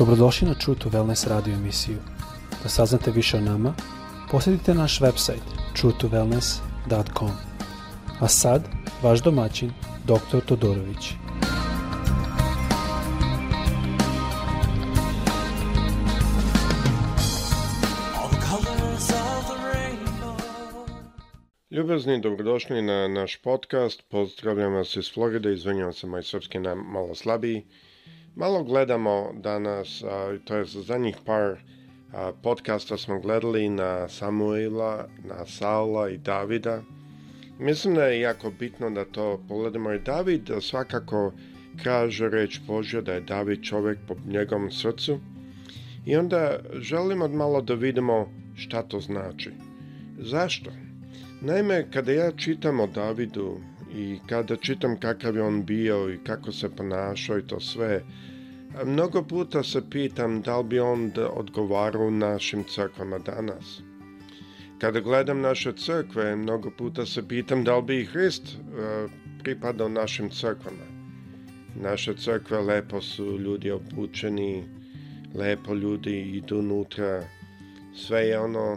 Dobrodošli na True to Wellness radio emisiju. Da saznate više o nama, posjetite naš website truetowellness.com. A sad, vaš domaćin, dr. Todorović. Ljubazni, dobrodošli na naš podcast. Pozdravljam vas iz Floride, izvinjavam se moj srpski nam malo slabiji. Malo gledamo danas, a, to je za zadnjih par a, podcasta smo gledali na Samuila, na Saula i Davida. Mislim da je jako bitno da to pogledamo jer David svakako kaže reč Božja da je David čovek po njegovom srcu i onda želimo malo da vidimo šta to znači. Zašto? Naime, kada ja čitam o Davidu i kada čitam kakav je on bio i kako se ponašao i to sve, mnogo puta se pitam da li bi on da odgovarao našim crkvama danas. Kada gledam naše crkve, mnogo puta se pitam da li bi i Hrist e, pripadao našim crkvama. Naše crkve lepo su ljudi obučeni, lepo ljudi idu unutra, sve je ono,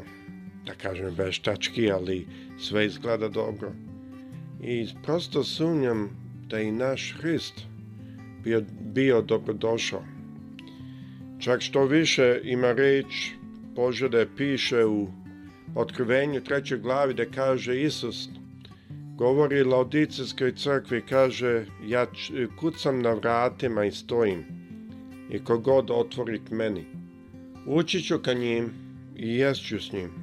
da kažem veštački, ali sve izgleda dobro i prosto sumnjam da je naš Hrist bio, bio dobrodošao. Čak što više ima reč Bože da piše u otkrivenju trećoj glavi da kaže Isus govori Laodicijskoj crkvi kaže ja kucam na vratima i stojim i kogod otvori k meni. Ući ću ka njim i ću s njim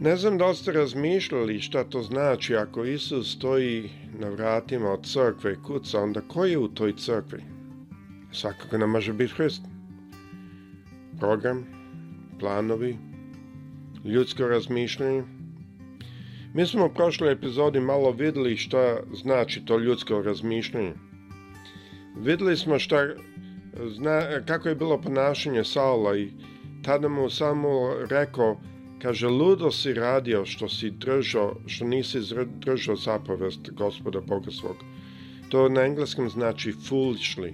Ne znam da li ste razmišljali šta to znači ako Isus stoji na vratima od crkve i kuca, onda ko je u toj crkvi? Svakako nam može biti Hrist. Program, planovi, ljudsko razmišljanje. Mi smo u prošloj epizodi malo videli šta znači to ljudsko razmišljanje. Videli smo šta, zna, kako je bilo ponašanje Saula i tada mu samo rekao Kaže, ludo si radio što si držao, što nisi držao zapovest gospoda Boga svog. To na engleskom znači foolishly.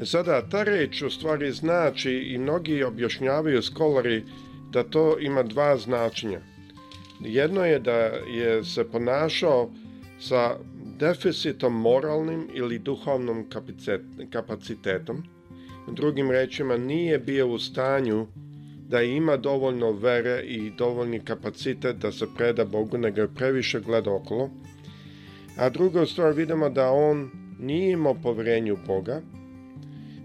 E sada, ta reč u stvari znači i mnogi objašnjavaju skolari da to ima dva značenja. Jedno je da je se ponašao sa deficitom moralnim ili duhovnom kapacitetom. Drugim rečima, nije bio u stanju da ima dovoljno vere i dovoljni kapacitet da se preda Bogu, nego je previše gleda okolo. A druga stvar, vidimo da on nije imao poverenju Boga,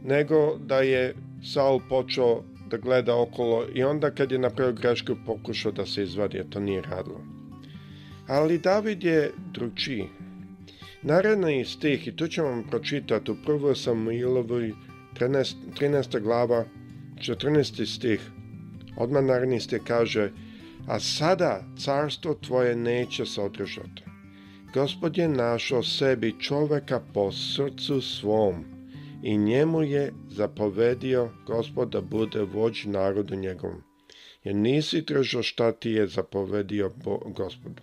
nego da je Saul počeo da gleda okolo i onda kad je napravio grešku pokušao da se izvadi, a to nije radilo. Ali David je drugčiji. Naredni stih, i tu ćemo vam pročitati u 1. Samuilovoj 13, 13. glava, 14. stih. Odmah Narniste kaže, a sada carstvo tvoje neće se održati. Gospod je našao sebi čoveka po srcu svom i njemu je zapovedio gospod da bude vođ narodu njegovom, jer nisi tražio šta ti je zapovedio gospodu.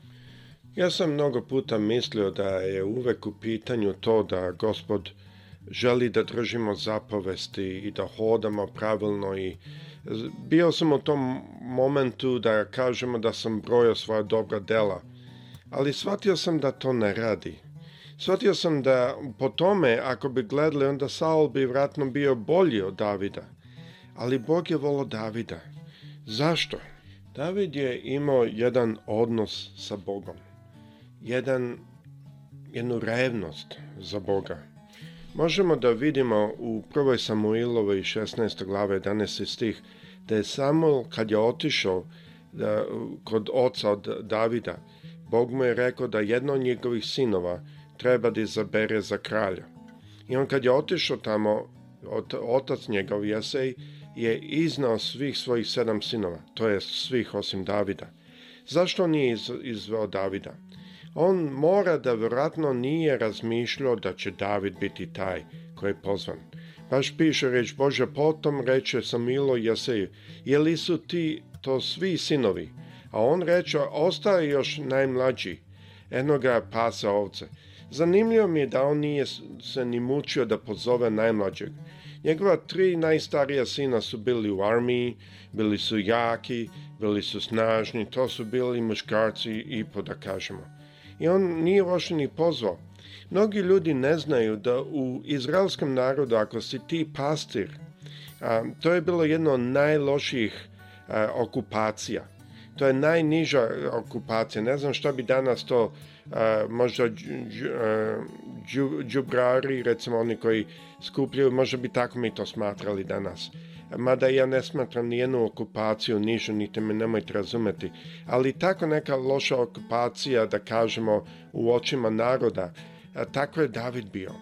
Ja sam mnogo puta mislio da je uvek u pitanju to da gospod želi da držimo zapovesti i da hodamo pravilno i bio sam u tom momentu da kažemo da sam brojao svoja dobra dela, ali shvatio sam da to ne radi. Shvatio sam da po tome, ako bi gledali, onda Saul bi vratno bio bolji od Davida. Ali Bog je volao Davida. Zašto? David je imao jedan odnos sa Bogom. Jedan, jednu revnost za Boga. Možemo da vidimo u 1. Samuilovoj 16. glave 11. stih da je samo kad je otišao da, kod oca od Davida, Bog mu je rekao da jedno od njegovih sinova treba da izabere za kralja. I on kad je otišao tamo, otac njegov Jesej je iznao svih svojih sedam sinova, to je svih osim Davida. Zašto nije izveo Davida? On mora da vjerojatno nije razmišljao da će David biti taj koji je pozvan. Paš piše reč Božja, potom reče Samilo Jaseju, je li su ti to svi sinovi? A on reče, ostaje još najmlađi, enoga pasa ovce. Zanimljivo mi je da on nije se ni mučio da pozove najmlađeg. Njegova tri najstarija sina su bili u armiji, bili su jaki, bili su snažni, to su bili muškarci i po da kažemo. I on nije vaš ni pozvao. Mnogi ljudi ne znaju da u izraelskom narodu, ako si ti pastir, a, to je bilo jedno od najloših a, okupacija. To je najniža okupacija. Ne znam šta bi danas to a, možda džubrari, recimo oni koji skupljaju, možda bi tako mi to smatrali danas. Mada ja ne smatram nijednu okupaciju nižu, niti me nemojte razumeti. Ali tako neka loša okupacija, da kažemo, u očima naroda, Tako je David bio.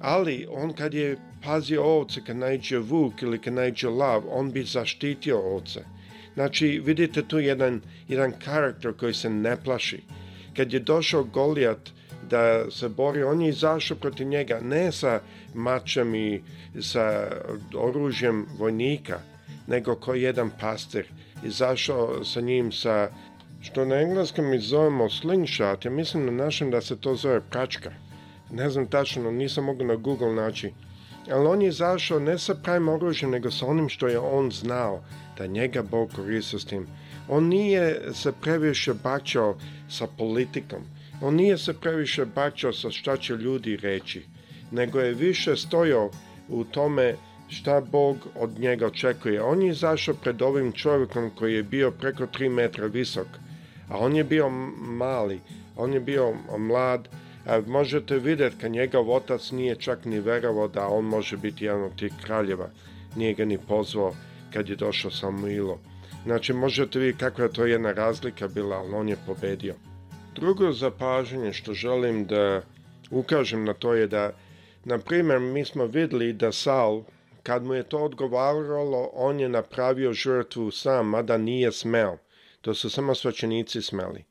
Ali on kad je pazio ovce, kad najđe vuk ili kad najđe lav, on bi zaštitio ovce. Znači, vidite tu jedan, jedan karakter koji se ne plaši. Kad je došao Golijat da se bori, on je izašao protiv njega, ne sa mačem i sa oružjem vojnika, nego kao jedan pastir. Izašao sa njim sa što na engleskom mi zovemo slingshot, ja mislim na našem da se to zove pračka. Ne znam tačno, nisam mogu na Google naći. Ali on je zašao ne sa pravim oružjem, nego sa onim što je on znao, da njega Bog koristio s tim. On nije se previše bačao sa politikom. On nije se previše bačao sa šta će ljudi reći, nego je više stojao u tome šta Bog od njega očekuje. On je zašao pred ovim čovjekom koji je bio preko 3 metra visok a on je bio mali, on je bio mlad, a možete videti kad njegov otac nije čak ni verovao da on može biti jedan od tih kraljeva, nije ga ni pozvao kad je došao Samuilo. Znači možete vidjeti kakva je to jedna razlika bila, ali on je pobedio. Drugo zapažanje što želim da ukažem na to je da, na primjer, mi smo videli da Saul, kad mu je to odgovaralo, on je napravio žrtvu sam, mada nije smeo. To su samo svačenici smeli.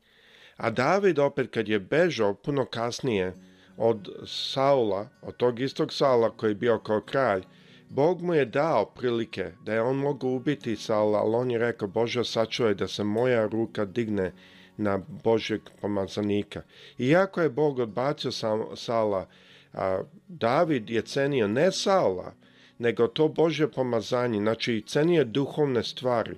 A David opet kad je bežao puno kasnije od Saula, od tog istog Saula koji je bio kao kralj, Bog mu je dao prilike da je on mogao ubiti Saula, ali on je rekao, Bože, sačuvaj da se moja ruka digne na Božeg pomazanika. Iako je Bog odbacio Saula, a, David je cenio ne Saula, nego to Božje pomazanje, znači cenio duhovne stvari.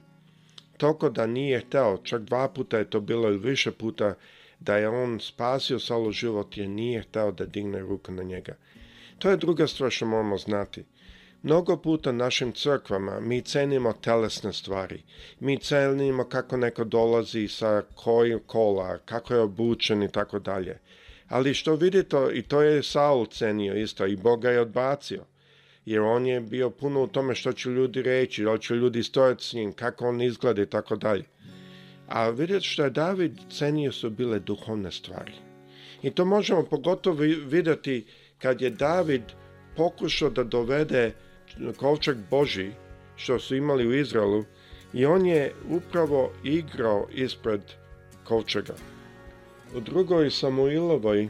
Toko da nije hteo, čak dva puta je to bilo ili više puta, da je on spasio Saulov život jer nije hteo da digne ruku na njega. To je druga stvar što moramo znati. Mnogo puta našim crkvama mi cenimo telesne stvari. Mi cenimo kako neko dolazi sa kojim kola, kako je obučen i tako dalje. Ali što vidite, i to je Saul cenio isto, i Boga je odbacio jer on je bio puno u tome što će ljudi reći, da će ljudi stojati s njim, kako on izgleda i tako dalje. A vidjeti što je David cenio su bile duhovne stvari. I to možemo pogotovo videti kad je David pokušao da dovede kovčeg Boži, što su imali u Izraelu, i on je upravo igrao ispred kovčega. U drugoj Samuilovoj,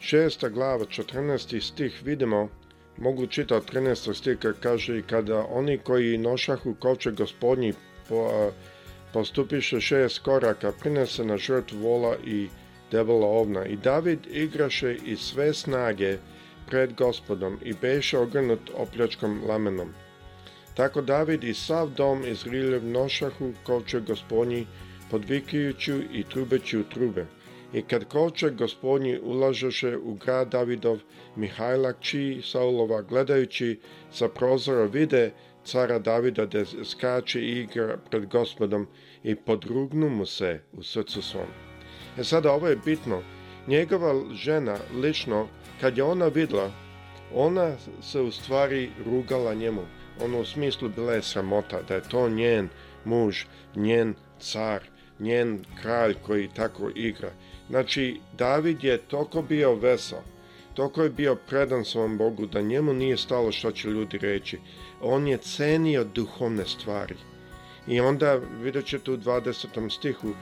šesta glava, 14. stih, vidimo mogu čitati 13. stika kaže i kada oni koji nošahu koče gospodnji po, postupiše šest koraka, prinese na žrt vola i debela ovna. I David igraše i sve snage pred gospodom i beše ogrnut opljačkom lamenom. Tako David i sav dom iz nošahu koče gospodnji, podvikujući i trubeću trube. I kad kovčeg gospodnji ulažeše u grad Davidov, Mihajla kći Saulova gledajući sa prozora vide cara Davida da skače i igra pred gospodom i podrugnu mu se u srcu svom. E sada ovo je bitno. Njegova žena lično, kad je ona videla, ona se u stvari rugala njemu. Ono u smislu bila je sramota da je to njen muž, njen car, njen kralj koji tako igra. Znači, David je toko bio vesel, toko je bio predan svom Bogu da njemu nije stalo što će ljudi reći. On je cenio duhovne stvari. I onda vidjet ćete u 20. stihu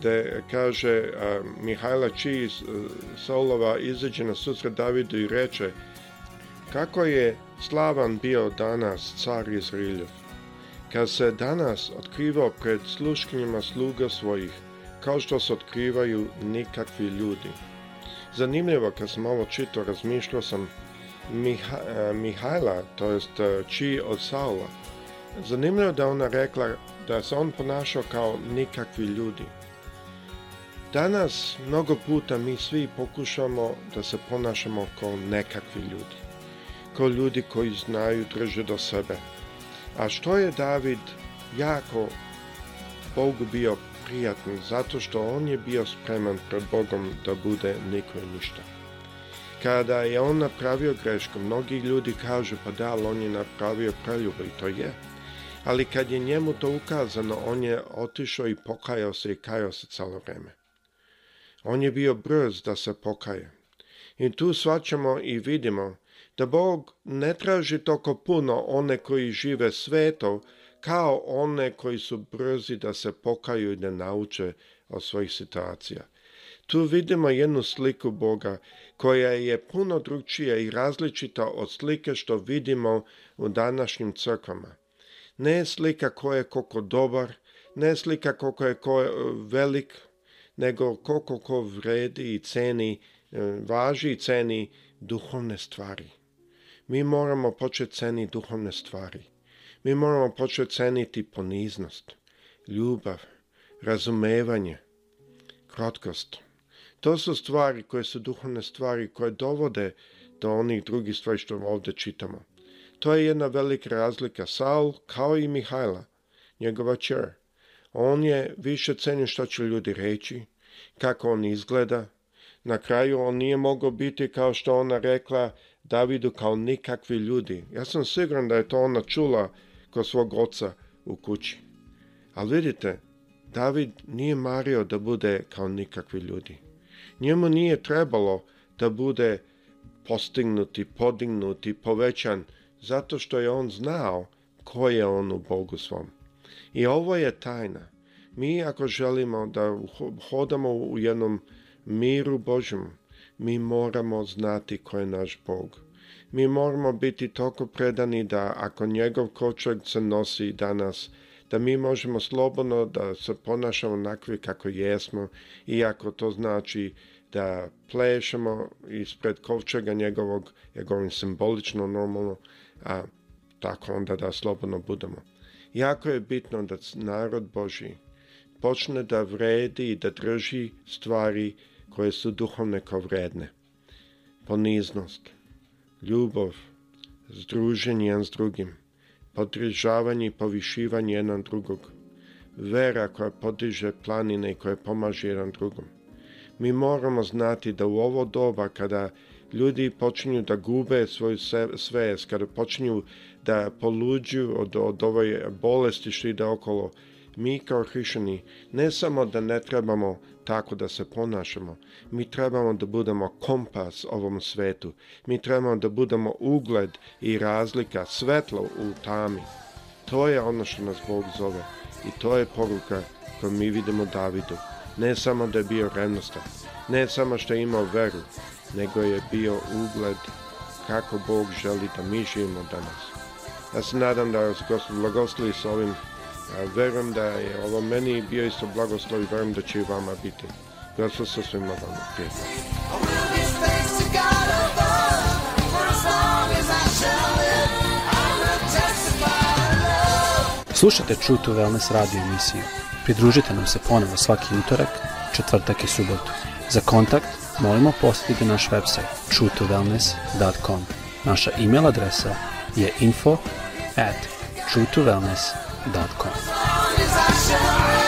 gde kaže uh, Mihajla Čiji uh, e, Saulova izađe na susret Davidu i reče kako je slavan bio danas car Izriljev kad se danas otkrivao pred sluškinjima sluga svojih, kao što se otkrivaju nikakvi ljudi. Zanimljivo, kad sam ovo čito, razmišljao sam Miha, e, Mihajla, to jest Či e, od Saula. Zanimljivo da ona rekla da se on ponašao kao nikakvi ljudi. Danas mnogo puta mi svi pokušamo da se ponašamo kao nekakvi ljudi. Kao ljudi koji znaju, drže do sebe, A što je David jako Bogu bio prijatno, zato što on je bio spreman pred Bogom da bude niko i ništa. Kada je on napravio grešku, mnogi ljudi kažu pa da, ali on je napravio preljubo i to je. Ali kad je njemu to ukazano, on je otišao i pokajao se i kajao se celo vreme. On je bio brz da se pokaje. I tu svačamo i vidimo da Bog ne traži toko puno one koji žive sveto, kao one koji su brzi da se pokaju i ne da nauče od svojih situacija. Tu vidimo jednu sliku Boga koja je puno drugčija i različita od slike što vidimo u današnjim crkvama. Ne je slika ko je koliko dobar, ne je slika koliko je ko je velik, nego koliko ko vredi i ceni, e, važi i ceni duhovne stvari. Mi moramo početi ceniti duhovne stvari. Mi moramo početi ceniti poniznost, ljubav, razumevanje, krotkost. To su stvari koje su duhovne stvari koje dovode do onih drugih stvari što ovdje čitamo. To je jedna velika razlika. Saul, kao i Mihajla, njegova čer, on je više cenio što će ljudi reći, kako on izgleda, na kraju on nije mogao biti kao što ona rekla Davidu kao nikakvi ljudi. Ja sam siguran da je to ona čula kod svog oca u kući. Ali vidite, David nije mario da bude kao nikakvi ljudi. Njemu nije trebalo da bude postignuti, podignuti, povećan, zato što je on znao ko je on u Bogu svom. I ovo je tajna. Mi ako želimo da hodamo u jednom miru Božem, mi moramo znati ko je naš Bog. Mi moramo biti toliko predani da ako njegov kočak se nosi danas, da mi možemo slobodno da se ponašamo onakvi kako jesmo, iako to znači da plešemo ispred kovčega njegovog, jer govorim simbolično, normalno, a tako onda da slobodno budemo. Jako je bitno da narod Boži počne da vredi i da drži stvari koje su duhovne kao vredne. Poniznost, ljubav, združenje jedan s drugim, podržavanje i povišivanje jedan drugog, vera koja podiže planine i koja pomaže jedan drugom. Mi moramo znati da u ovo doba kada ljudi počinju da gube svoju svest, kada počinju da poluđuju od, od ove bolesti što ide okolo, mi kao hrišćani ne samo da ne trebamo tako da se ponašamo, mi trebamo da budemo kompas ovom svetu, mi trebamo da budemo ugled i razlika, svetlo u tami. To je ono što nas Bog zove i to je poruka koju mi vidimo Davidu. Ne samo da je bio revnostan, ne samo što je imao veru, nego je bio ugled kako Bog želi da mi živimo danas. Ja se nadam da vas Gospod blagoslovi sa ovim A verujem da je ovo meni bio isto blagoslov i verujem da će i vama biti. Ja sam sa svima vama Slušajte True to Wellness radio emisiju. Pridružite nam se ponovo svaki utorak, četvrtak i subotu. Za kontakt molimo posjetiti naš website truetowellness.com. Naša email adresa je info at truetowellness.com Dot com.